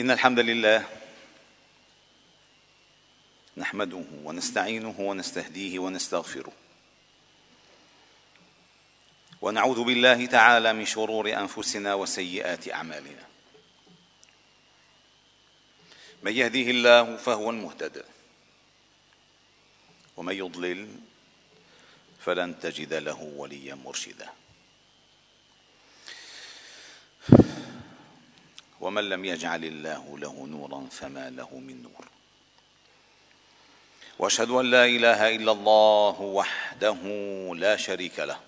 إن الحمد لله نحمده ونستعينه ونستهديه ونستغفره. ونعوذ بالله تعالى من شرور أنفسنا وسيئات أعمالنا. من يهديه الله فهو المهتد. ومن يضلل فلن تجد له وليا مرشدا. ومن لم يجعل الله له نورا فما له من نور. وأشهد أن لا إله إلا الله وحده لا شريك له.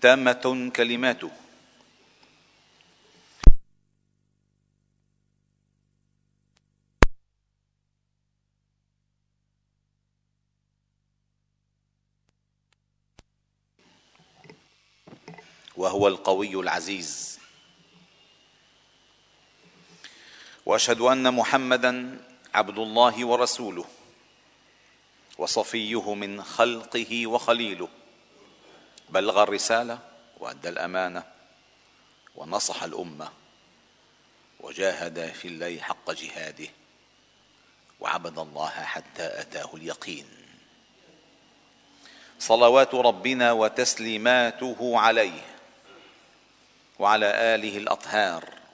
تامة كلماته. وهو القوي العزيز. وأشهد أن محمدا عبد الله ورسوله وصفيه من خلقه وخليله. بلغ الرسالة وأدى الأمانة ونصح الأمة وجاهد في الله حق جهاده وعبد الله حتى أتاه اليقين. صلوات ربنا وتسليماته عليه وعلى آله الأطهار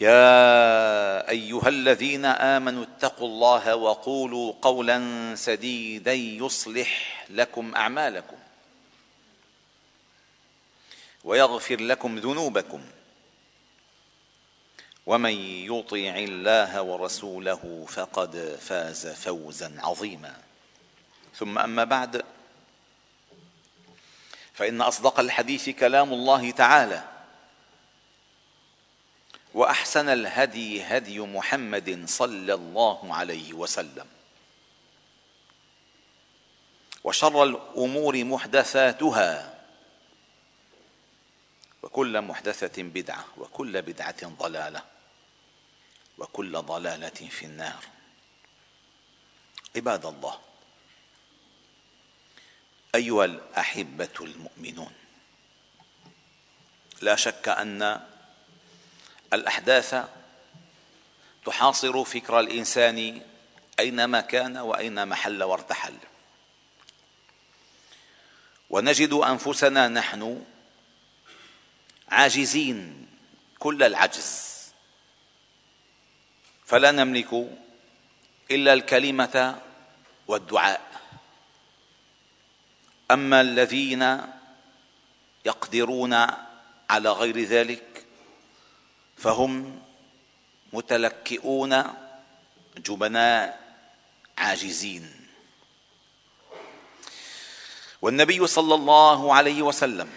يا أيها الذين آمنوا اتقوا الله وقولوا قولا سديدا يصلح لكم أعمالكم ويغفر لكم ذنوبكم ومن يطع الله ورسوله فقد فاز فوزا عظيما ثم أما بعد فإن أصدق الحديث كلام الله تعالى وأحسن الهدي هدي محمد صلى الله عليه وسلم. وشر الأمور محدثاتها وكل محدثة بدعة وكل بدعة ضلالة وكل ضلالة في النار. عباد الله أيها الأحبة المؤمنون لا شك أن الأحداث تحاصر فكر الإنسان أينما كان وأينما حل وارتحل. ونجد أنفسنا نحن عاجزين كل العجز. فلا نملك إلا الكلمة والدعاء. أما الذين يقدرون على غير ذلك فهم متلكئون جبناء عاجزين. والنبي صلى الله عليه وسلم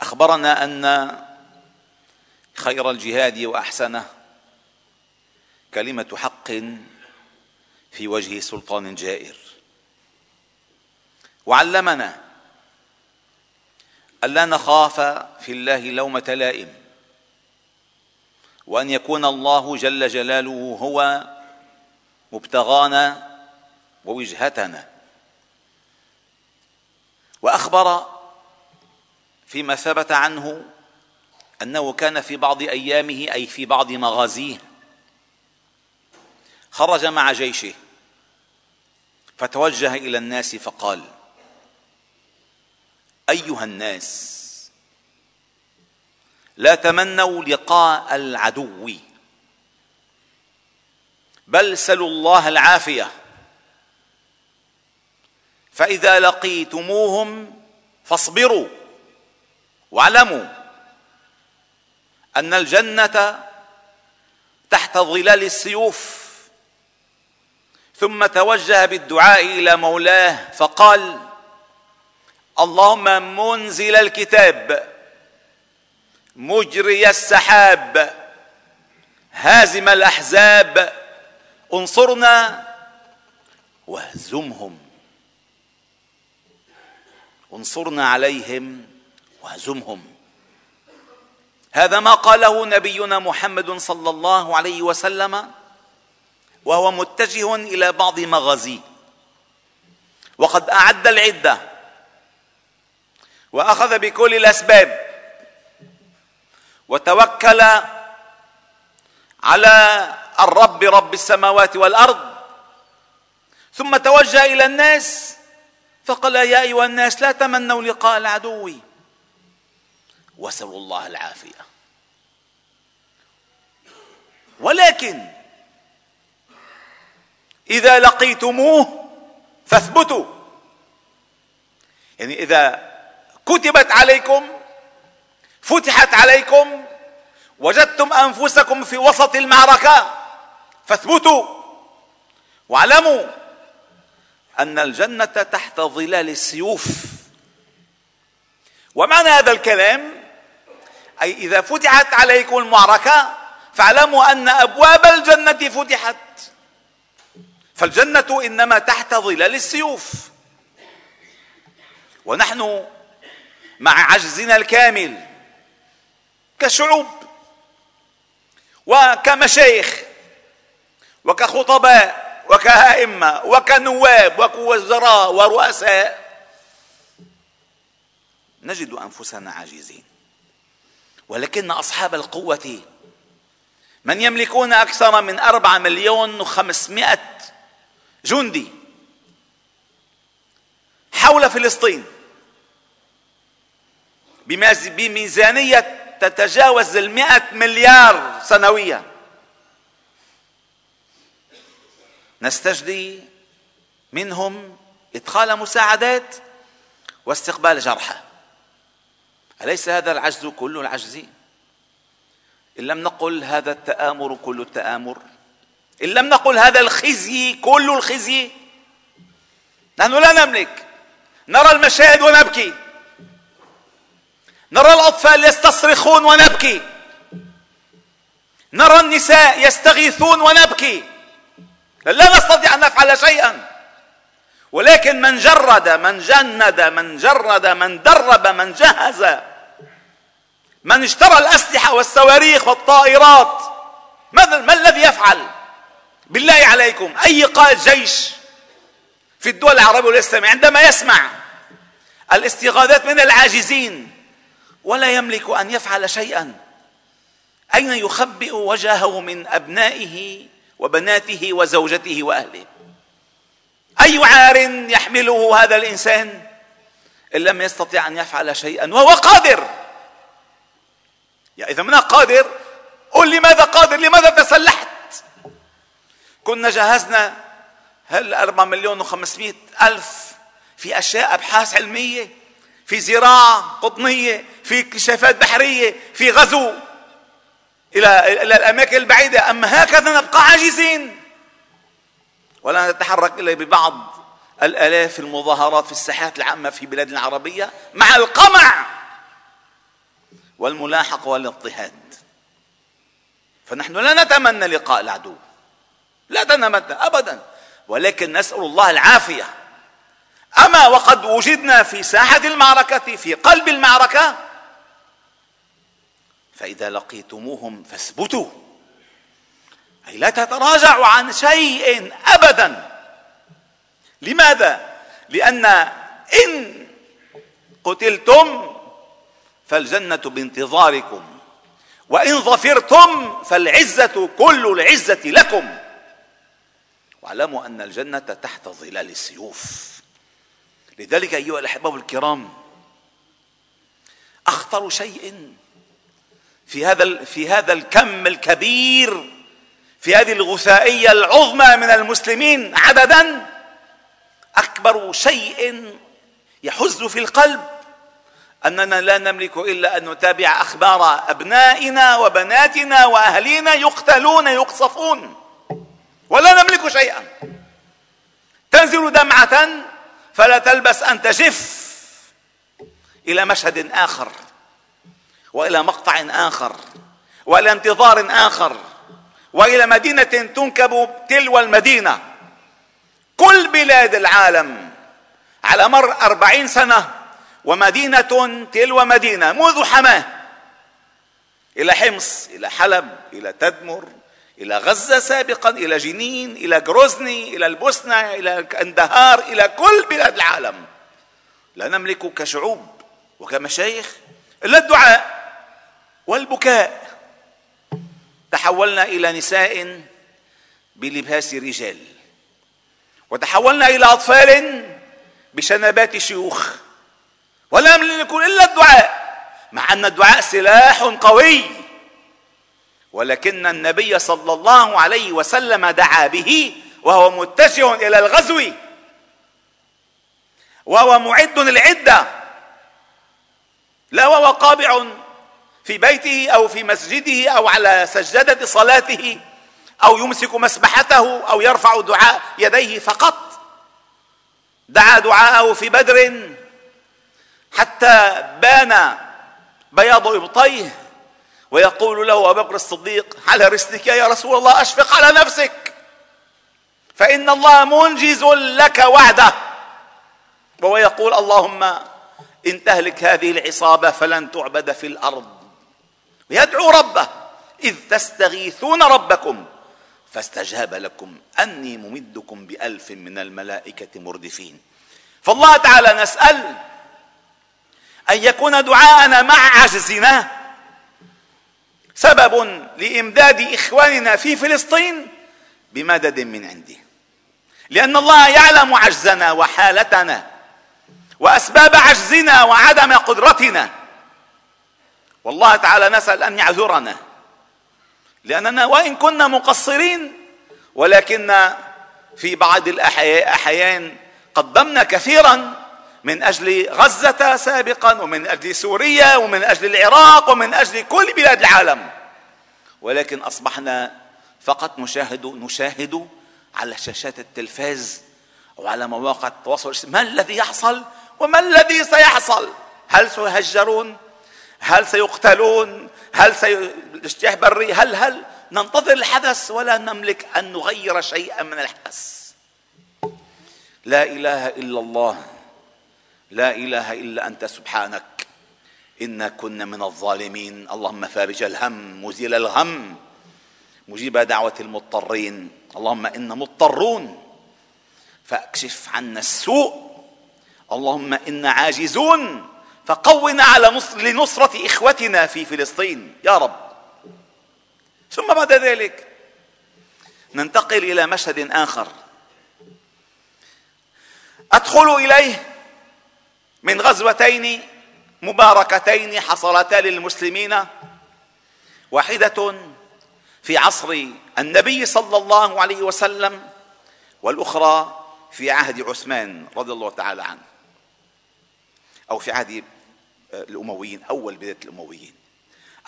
أخبرنا أن خير الجهاد وأحسنه كلمة حق في وجه سلطان جائر. وعلمنا الا نخاف في الله لومة لائم. وأن يكون الله جل جلاله هو مبتغانا ووجهتنا. وأخبر فيما ثبت عنه أنه كان في بعض أيامه أي في بعض مغازيه خرج مع جيشه فتوجه إلى الناس فقال أيها الناس لا تمنوا لقاء العدو. بل سلوا الله العافية. فإذا لقيتموهم فاصبروا واعلموا أن الجنة تحت ظلال السيوف. ثم توجه بالدعاء إلى مولاه فقال اللهم منزل الكتاب. مجري السحاب. هازم الأحزاب. انصرنا واهزمهم. انصرنا عليهم واهزمهم. هذا ما قاله نبينا محمد صلى الله عليه وسلم وهو متجه إلى بعض مغازيه وقد أعد العدة وأخذ بكل الأسباب. وتوكل على الرب رب السماوات والأرض ثم توجه إلى الناس فقال يا أيها الناس لا تمنوا لقاء العدو. واسالوا الله العافية. ولكن إذا لقيتموه فاثبتوا. يعني إذا كتبت عليكم فتحت عليكم وجدتم أنفسكم في وسط المعركة فاثبتوا. واعلموا أن الجنة تحت ظلال السيوف. ومعنى هذا الكلام أي إذا فتحت عليكم المعركة فاعلموا أن أبواب الجنة فتحت. فالجنة إنما تحت ظلال السيوف. ونحن مع عجزنا الكامل كشعوب وكمشايخ وكخطباء وكأئمة وكنواب وكوزراء ورؤساء نجد أنفسنا عاجزين. ولكن أصحاب القوة من يملكون أكثر من أربعة مليون وخمسمائة جندي حول فلسطين بميزانية تتجاوز المئة مليار سنويا. نستجدي منهم إدخال مساعدات واستقبال جرحى. أليس هذا العجز؟ كل العجز. إن لم نقل هذا التآمر كل التآمر. إن لم نقل هذا الخزي كل الخزي. نحن لا نملك. نرى المشاهد ونبكي. نرى الأطفال يستصرخون ونبكي. نرى النساء يستغيثون ونبكي. لا نستطيع أن نفعل شيئا. ولكن من جرد من جند من جرد من درب من جهز من اشترى الأسلحة والصواريخ والطائرات ماذا ما الذي يفعل؟ بالله عليكم أي قائد جيش في الدول العربية والإسلامية عندما يسمع الاستغاثات من العاجزين ولا يملك أن يفعل شيئا. أين يخبئ وجهه من أبنائه وبناته وزوجته وأهله؟ أي عار يحمله هذا الإنسان إن لم يستطع أن يفعل شيئا وهو قادر؟ يا إذا من قادر قل لماذا قادر؟ لماذا تسلحت؟ كنا جهزنا هل 4 مليون و500 ألف في أشياء أبحاث علمية؟ في زراعة قطنية في اكتشافات بحرية في غزو. إلى إلى الأماكن البعيدة. أما هكذا نبقى عاجزين. ولا نتحرك إلا ببعض الآلاف المظاهرات في الساحات العامة في بلادنا العربية مع القمع والملاحقة والاضطهاد. فنحن لا نتمنى لقاء العدو. لا نتمنى أبدا. ولكن نسأل الله العافية. أما وقد وجدنا في ساحة المعركة في قلب المعركة فإذا لقيتموهم فاثبتوا. أي لا تتراجعوا عن شيء ابدا. لماذا؟ لأن إن قتلتم فالجنة بانتظاركم وإن ظفرتم فالعزة كل العزة لكم. واعلموا أن الجنة تحت ظلال السيوف. لذلك أيها الأحباب الكرام أخطر شيء في هذا في هذا الكم الكبير في هذه الغثائية العظمى من المسلمين عددا أكبر شيء يحز في القلب أننا لا نملك إلا أن نتابع أخبار أبنائنا وبناتنا وأهلينا يقتلون يقصفون ولا نملك شيئا. تنزل دمعة فلا تلبس أن تجف إلى مشهد آخر وإلى مقطع آخر وإلى انتظار آخر وإلى مدينة تنكب تلو المدينة. كل بلاد العالم على مر أربعين سنة ومدينة تلو مدينة منذ حماة إلى حمص إلى حلب إلى تدمر إلى غزة سابقا إلى جنين إلى جروزني إلى البوسنة إلى كندهار إلى كل بلاد العالم. لا نملك كشعوب وكمشايخ إلا الدعاء والبكاء. تحولنا إلى نساء بلباس رجال. وتحولنا إلى أطفال بشنبات شيوخ. ولا نملك إلا الدعاء مع أن الدعاء سلاح قوي. ولكن النبي صلى الله عليه وسلم دعا به وهو متجه إلى الغزو. وهو معد العدة لا وهو قابع في بيته أو في مسجده أو على سجادة صلاته أو يمسك مسبحته أو يرفع دعاء يديه فقط. دعا دعاءه في بدر حتى بان بياض إبطيه. ويقول له أبو بكر الصديق على رسلك يا رسول الله؟ أشفق على نفسك. فإن الله منجز لك وعده. وهو يقول اللهم إن تهلك هذه العصابة فلن تعبد في الأرض. ويدعو ربه إذ تستغيثون ربكم فاستجاب لكم أني ممدكم بألف من الملائكة مردفين. فالله تعالى نسأل أن يكون دعاءنا مع عجزنا سبب لإمداد إخواننا في فلسطين بمدد من عنده. لأن الله يعلم عجزنا وحالتنا وأسباب عجزنا وعدم قدرتنا. والله تعالى نسأل أن يعذرنا. لأننا وإن كنا مقصرين ولكن في بعض الأحيان قدمنا كثيرا من أجل غزة سابقا ومن أجل سوريا ومن أجل العراق ومن أجل كل بلاد العالم. ولكن أصبحنا فقط نشاهد نشاهد على شاشات التلفاز وعلى مواقع التواصل ما الذي يحصل؟ وما الذي سيحصل؟ هل سيهجرون؟ هل سيقتلون؟ هل سيجتاح بري؟ هل هل ننتظر الحدث ولا نملك أن نغير شيئا من الحدث؟ لا إله إلا الله. لا إله إلا أنت سبحانك. إنا كنا من الظالمين. اللهم فارج الهم مزيل الغم مجيب دعوة المضطرين. اللهم إنا مضطرون فأكشف عنا السوء. اللهم إنا عاجزون فقونا على نصر لنصرة إخوتنا في فلسطين. يا رب. ثم بعد ذلك ننتقل إلى مشهد آخر. أدخل إليه من غزوتين مباركتين حصلتا للمسلمين. واحدة في عصر النبي صلى الله عليه وسلم والأخرى في عهد عثمان رضي الله تعالى عنه أو في عهد الأمويين أول بداية الأمويين.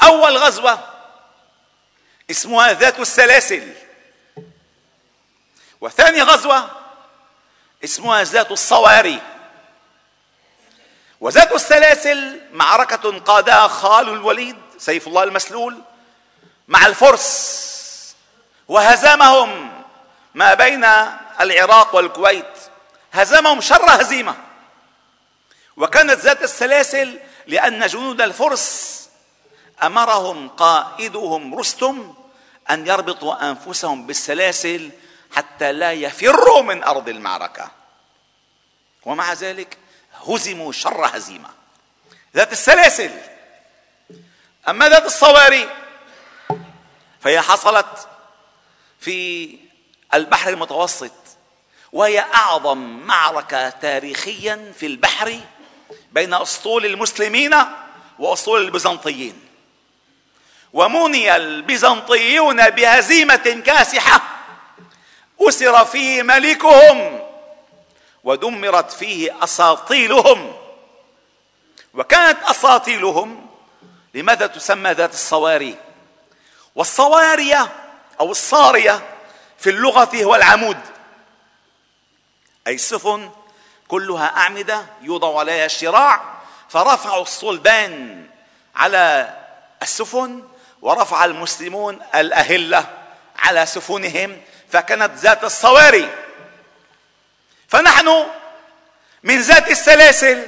أول غزوة اسمها ذات السلاسل. وثاني غزوة اسمها ذات الصواري. وذات السلاسل معركة قادها خال الوليد سيف الله المسلول مع الفرس وهزمهم ما بين العراق والكويت. هزمهم شر هزيمة. وكانت ذات السلاسل لأن جنود الفرس أمرهم قائدهم رستم أن يربطوا أنفسهم بالسلاسل حتى لا يفروا من أرض المعركة. ومع ذلك هزموا شر هزيمة. ذات السلاسل. أما ذات الصواري فهي حصلت في البحر المتوسط وهي أعظم معركة تاريخيا في البحر بين أسطول المسلمين وأسطول البيزنطيين. ومني البيزنطيون بهزيمة كاسحة أسر فيه ملكهم ودمرت فيه أساطيلهم. وكانت أساطيلهم لماذا تسمى ذات الصواري؟ والصوارية أو الصارية في اللغة هو العمود. أي السفن كلها أعمدة يوضع عليها الشراع فرفعوا الصلبان على السفن ورفع المسلمون الأهلة على سفنهم فكانت ذات الصواري. فنحن من ذات السلاسل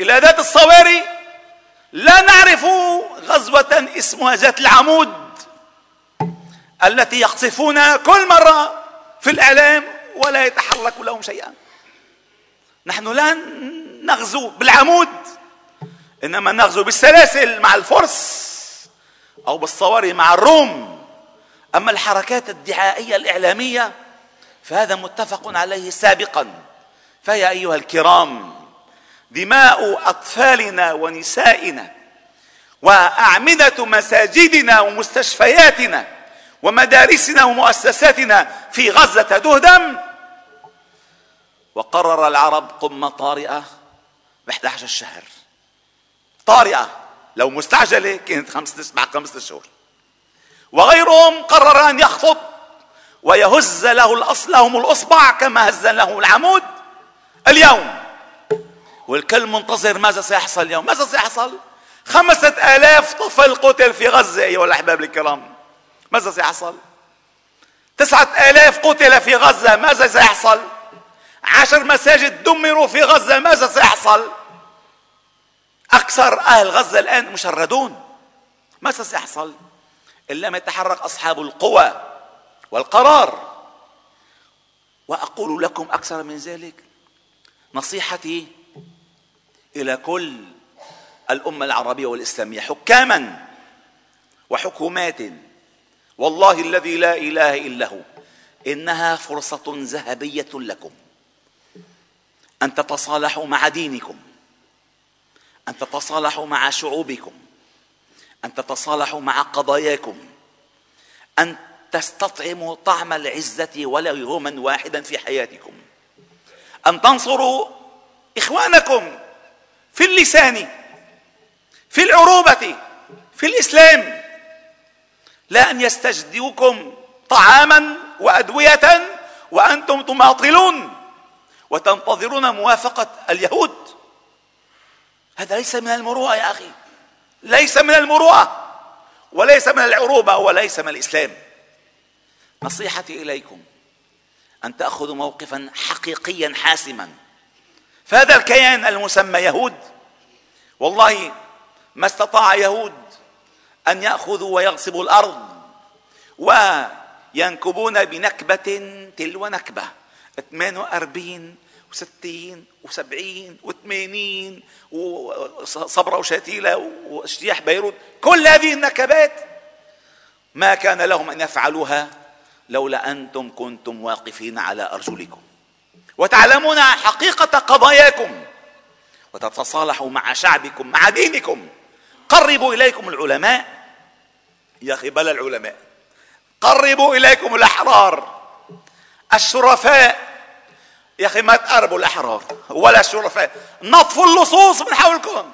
إلى ذات الصواري لا نعرف غزوة اسمها ذات العمود التي يقصفون كل مرة في الإعلام ولا يتحرك لهم شيئا. نحن لا نغزو بالعمود إنما نغزو بالسلاسل مع الفرس أو بالصواري مع الروم. أما الحركات الدعائية الإعلامية فهذا متفق عليه سابقا. فيا أيها الكرام دماء أطفالنا ونسائنا وأعمدة مساجدنا ومستشفياتنا ومدارسنا ومؤسساتنا في غزة تهدم وقرر العرب قمة طارئة ب 11 شهر. طارئة لو مستعجلة كانت خمسة بعد خمسة شهور. وغيرهم قرر أن يخطب ويهز له لهم الأصبع كما هز لهم العمود. اليوم والكل منتظر ماذا سيحصل اليوم؟ ماذا سيحصل؟ خمسة آلاف طفل قتل في غزة أيها الأحباب الكرام. ماذا سيحصل؟ تسعة آلاف قتل في غزة ماذا سيحصل؟ عشر مساجد دمروا في غزة ماذا سيحصل؟ أكثر أهل غزة الآن مشردون. ماذا سيحصل؟ إن لم يتحرك أصحاب القوى. والقرار. وأقول لكم أكثر من ذلك نصيحتي إلى كل الأمة العربية والإسلامية حكاما وحكومات. والله الذي لا إله إلا هو إنها فرصة ذهبية لكم أن تتصالحوا مع دينكم أن تتصالحوا مع شعوبكم أن تتصالحوا مع قضاياكم أن تستطعموا طعم العزة ولو يوما واحدا في حياتكم. أن تنصروا إخوانكم في اللسان في العروبة في الإسلام. لا أن يستجدوكم طعاما وأدوية وأنتم تماطلون وتنتظرون موافقة اليهود. هذا ليس من المروءة يا أخي. ليس من المروءة وليس من العروبة وليس من الإسلام. نصيحتي إليكم أن تأخذوا موقفا حقيقيا حاسما. فهذا الكيان المسمى يهود. والله ما استطاع يهود أن يأخذوا ويغصبوا الأرض وينكبون بنكبة تلو نكبة. 48 و60 و70 و80 وصبرا وشتيلة واجتياح بيروت. كل هذه النكبات ما كان لهم أن يفعلوها لولا أنتم كنتم واقفين على أرجلكم. وتعلمون حقيقة قضاياكم. وتتصالحوا مع شعبكم مع دينكم. قربوا إليكم العلماء. يا أخي بلا العلماء. قربوا إليكم الأحرار. الشرفاء. يا أخي ما تقربوا الأحرار. ولا الشرفاء. نطفوا اللصوص من حولكم.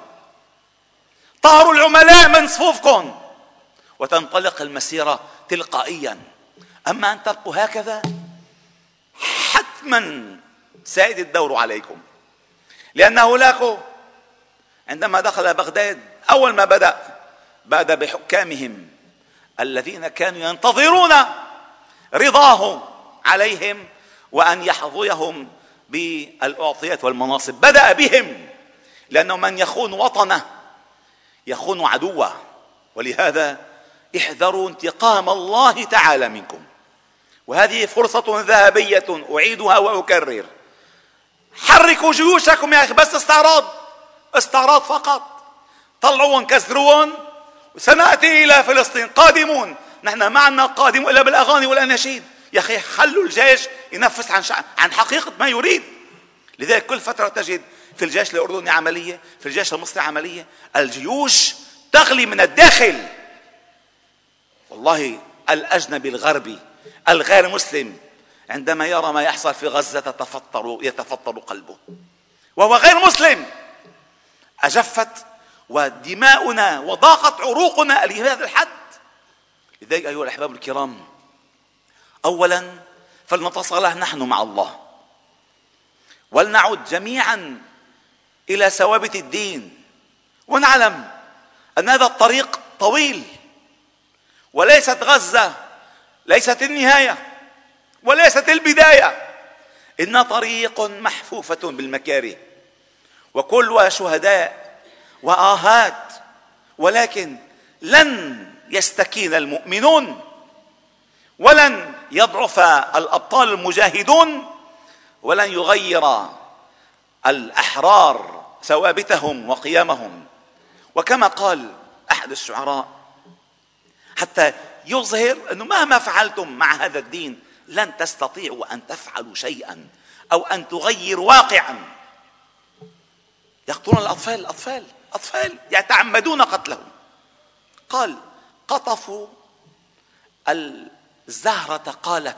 طهروا العملاء من صفوفكم. وتنطلق المسيرة تلقائيا. أما أن تبقوا هكذا حتما سائد الدور عليكم. لأن هولاكو عندما دخل بغداد أول ما بدأ بدأ بحكامهم الذين كانوا ينتظرون رضاه عليهم وأن يحظيهم بالأعطيات والمناصب. بدأ بهم لأنه من يخون وطنه يخون عدوه. ولهذا احذروا انتقام الله تعالى منكم. وهذه فرصة ذهبية أعيدها وأكرر. حركوا جيوشكم يا أخي بس استعراض استعراض فقط. طلعوهم كسروهم سنأتي إلى فلسطين قادمون. نحن ما عندنا قادم إلا بالأغاني والأناشيد. يا أخي خلوا الجيش ينفس عن. عن حقيقة ما يريد. لذلك كل فترة تجد في الجيش الأردني عملية في الجيش المصري عملية. الجيوش تغلي من الداخل. والله الأجنبي الغربي الغير مسلم عندما يرى ما يحصل في غزة تتفطر يتفطر قلبه. وهو غير مسلم. أجفت ودماؤنا وضاقت عروقنا لهذا الحد. لذلك أيها الأحباب الكرام أولا فلنتصالح نحن مع الله. ولنعد جميعا إلى ثوابت الدين. ونعلم أن هذا الطريق طويل. وليست غزة ليست النهاية وليست البداية. إن طريق محفوفة بالمكاره وكلها شهداء وآهات ولكن لن يستكين المؤمنون ولن يضعف الأبطال المجاهدون ولن يغير الأحرار ثوابتهم وقيامهم وكما قال أحد الشعراء حتى يظهر أنه مهما فعلتم مع هذا الدين لن تستطيعوا أن تفعلوا شيئا أو أن تغيروا واقعا. يقتلون الأطفال الاطفال أطفال يتعمدون قتلهم. قال قطفوا الزهرة قالت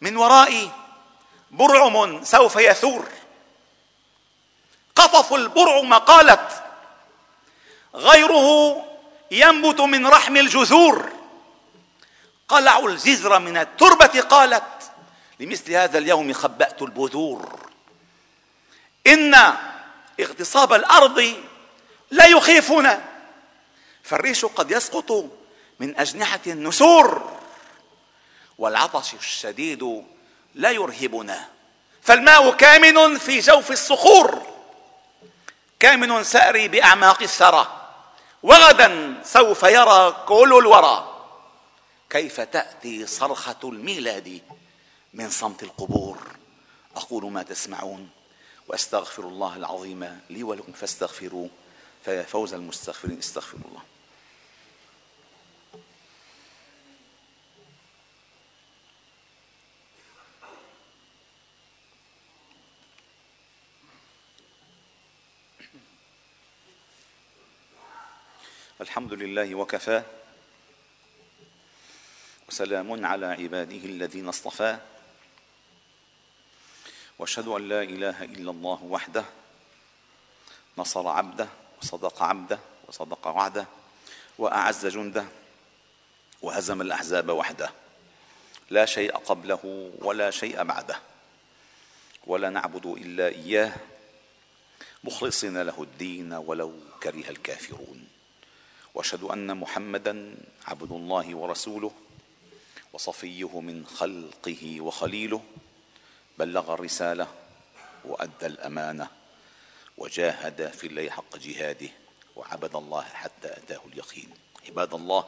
من ورائي برعم سوف يثور. قطفوا البرعم قالت غيره ينبت من رحم الجذور. قلعوا الجزر من التربة قالت لمثل هذا اليوم خبأت البذور. إن اغتصاب الأرض لا يخيفنا. فالريش قد يسقط من أجنحة النسور والعطش الشديد لا يرهبنا. فالماء كامن في جوف الصخور كامن سأري بأعماق الثرى. وغدا سوف يرى كل الورى. كيف تأتي صرخة الميلاد من صمت القبور؟ أقول ما تسمعون وأستغفر الله العظيم لي ولكم فاستغفروه فيا فوز المستغفرين استغفروا الله. الحمد لله وكفى وسلام على عباده الذين اصطفى وأشهد أن لا إله إلا الله وحده. نصر عبده وصدق عبده وصدق وعده وأعز جنده وهزم الأحزاب وحده. لا شيء قبله ولا شيء بعده. ولا نعبد إلا إياه. مخلصين له الدين ولو كره الكافرون. وأشهد أن محمدا عبد الله ورسوله وصفيه من خلقه وخليله بلغ الرسالة وأدى الأمانة وجاهد في الله حق جهاده وعبد الله حتى أتاه اليقين. عباد الله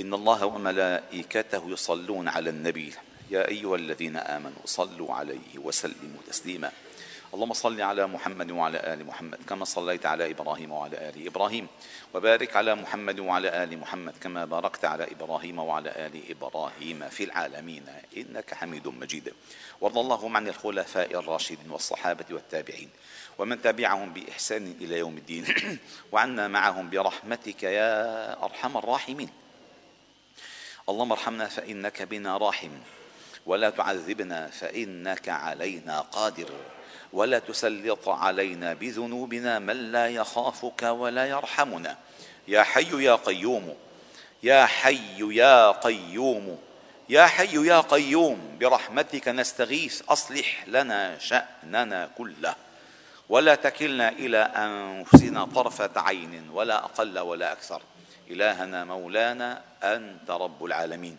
إن الله وملائكته يصلون على النبي. يا أيها الذين آمنوا صلوا عليه وسلموا تسليما. اللهم صل على محمد وعلى آل محمد كما صليت على إبراهيم وعلى آل إبراهيم وبارك على محمد وعلى آل محمد كما باركت على إبراهيم وعلى آل إبراهيم في العالمين. إنك حميد مجيد. وارض اللهم عن الخلفاء الراشدين والصحابة والتابعين ومن تبعهم بإحسان إلى يوم الدين. وعنا معهم برحمتك يا أرحم الراحمين. اللهم ارحمنا فإنك بنا راحم. ولا تعذبنا فإنك علينا قادر. ولا تسلط علينا بذنوبنا من لا يخافك ولا يرحمنا. يا حي يا قيوم يا حي يا قيوم يا حي يا قيوم برحمتك نستغيث أصلح لنا شأننا كله. ولا تكلنا إلى أنفسنا طرفة عين ولا أقل ولا أكثر. إلهنا مولانا أنت رب العالمين.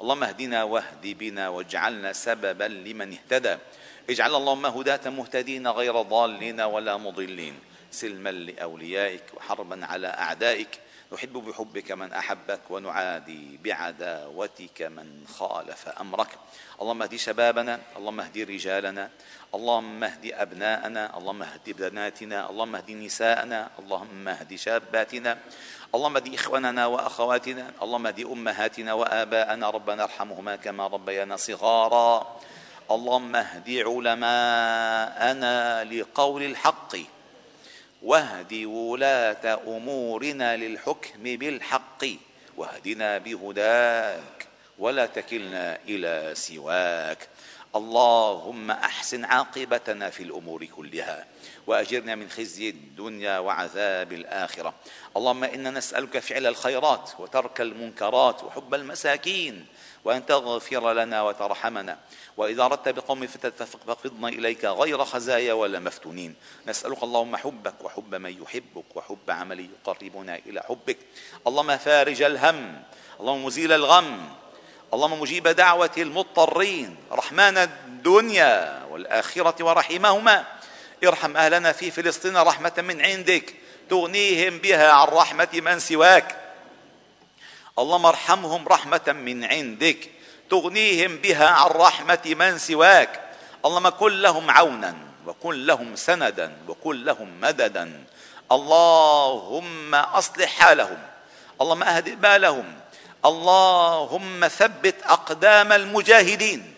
اللهم اهدنا واهد بنا واجعلنا سببا لمن اهتدى. اجعل اللهم هداة مهتدين غير ضالين ولا مضلين. سلما لأوليائك وحربا على أعدائك. نحب بحبك من أحبك ونعادي بعداوتك من خالف أمرك. اللهم اهد شبابنا اللهم اهد رجالنا اللهم اهد أبناءنا اللهم اهد بناتنا اللهم اهد نساءنا اللهم اهد شاباتنا اللهم اهد إخواننا وأخواتنا اللهم اهد أمهاتنا وآباءنا. ربنا ارحمهما كما ربيانا صغارا. اللهم اهد علماءنا لقول الحق واهد ولاة أمورنا للحكم بالحق واهدنا بهداك ولا تكلنا إلى سواك. اللهم أحسن عاقبتنا في الأمور كلها وأجرنا من خزي الدنيا وعذاب الآخرة. اللهم إنا نسألك فعل الخيرات وترك المنكرات وحب المساكين وأن تغفر لنا وترحمنا. وإذا أردت بقوم فتنة فاقبضنا إليك غير خزايا ولا مفتونين. نسألك اللهم حبك وحب من يحبك وحب عمل يقربنا إلى حبك. اللهم فارج الهم. اللهم مزيل الغم. اللهم مجيب دعوة المضطرين. رحمن الدنيا والآخرة ورحمهما. ارحم أهلنا في فلسطين رحمة من عندك. تغنيهم بها عن رحمة من سواك. اللهم ارحمهم رحمة من عندك تغنيهم بها عن رحمة من سواك. اللهم كن لهم عونا وكن لهم سندا وكن لهم مددا. اللهم أصلح حالهم. اللهم اهد بالهم. اللهم ثبت أقدام المجاهدين.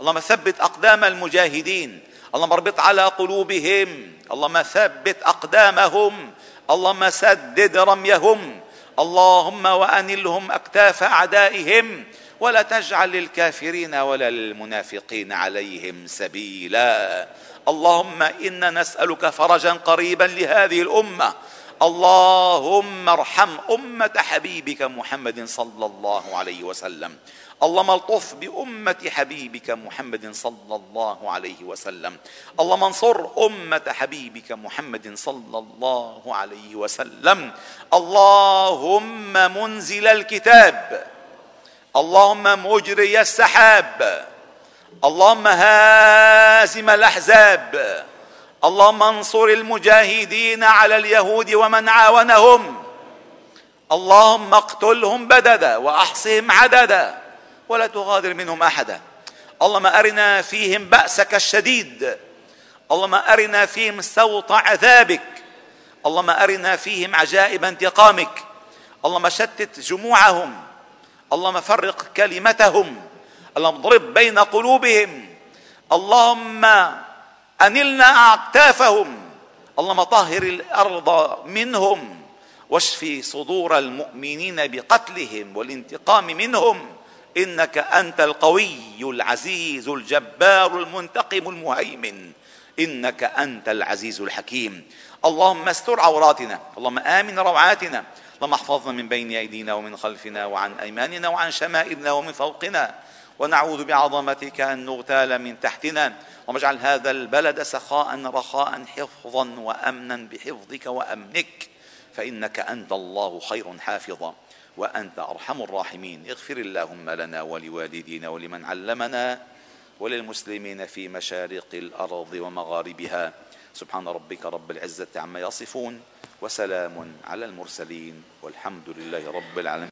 اللهم ثبت أقدام المجاهدين. اللهم اربط على قلوبهم. اللهم ثبت أقدامهم. اللهم سدد رميهم. اللهم وأنلهم أكتاف أعدائهم ولا تجعل للكافرين ولا للمنافقين عليهم سبيلا. اللهم إنا نسألك فرجا قريبا لهذه الأمة اللهم ارحم أمة حبيبك محمد صلى الله عليه وسلم. اللهم الطف بأمة حبيبك محمد صلى الله عليه وسلم. اللهم انصر أمة حبيبك محمد صلى الله عليه وسلم. اللهم منزل الكتاب. اللهم مجري السحاب. اللهم هازم الأحزاب. اللهم انصر المجاهدين على اليهود ومن عاونهم. اللهم اقتلهم بددا وأحصهم عددا ولا تغادر منهم أحدا. اللهم أرنا فيهم بأسك الشديد. اللهم أرنا فيهم سوط عذابك. اللهم أرنا فيهم عجائب انتقامك. اللهم شتت جموعهم. اللهم فرق كلمتهم. اللهم اضرب بين قلوبهم. اللهم أنلنا اكتافهم اللهم طهر الأرض منهم واشفي صدور المؤمنين بقتلهم والانتقام منهم. إنك أنت القوي العزيز الجبار المنتقم المهيمن. إنك أنت العزيز الحكيم. اللهم استر عوراتنا. اللهم آمن روعاتنا. اللهم احفظنا من بين أيدينا ومن خلفنا وعن أيماننا وعن شمائلنا ومن فوقنا. ونعوذ بعظمتك أن نغتال من تحتنا. اللهم اجعل هذا البلد سخاء رخاء حفظا وامنا بحفظك وأمنك. فإنك أنت الله خير حافظا وأنت أرحم الراحمين. اغفر اللهم لنا ولوالدينا ولمن علمنا وللمسلمين في مشارق الأرض ومغاربها. سبحان ربك رب العزة عما يصفون وسلام على المرسلين والحمد لله رب العالمين.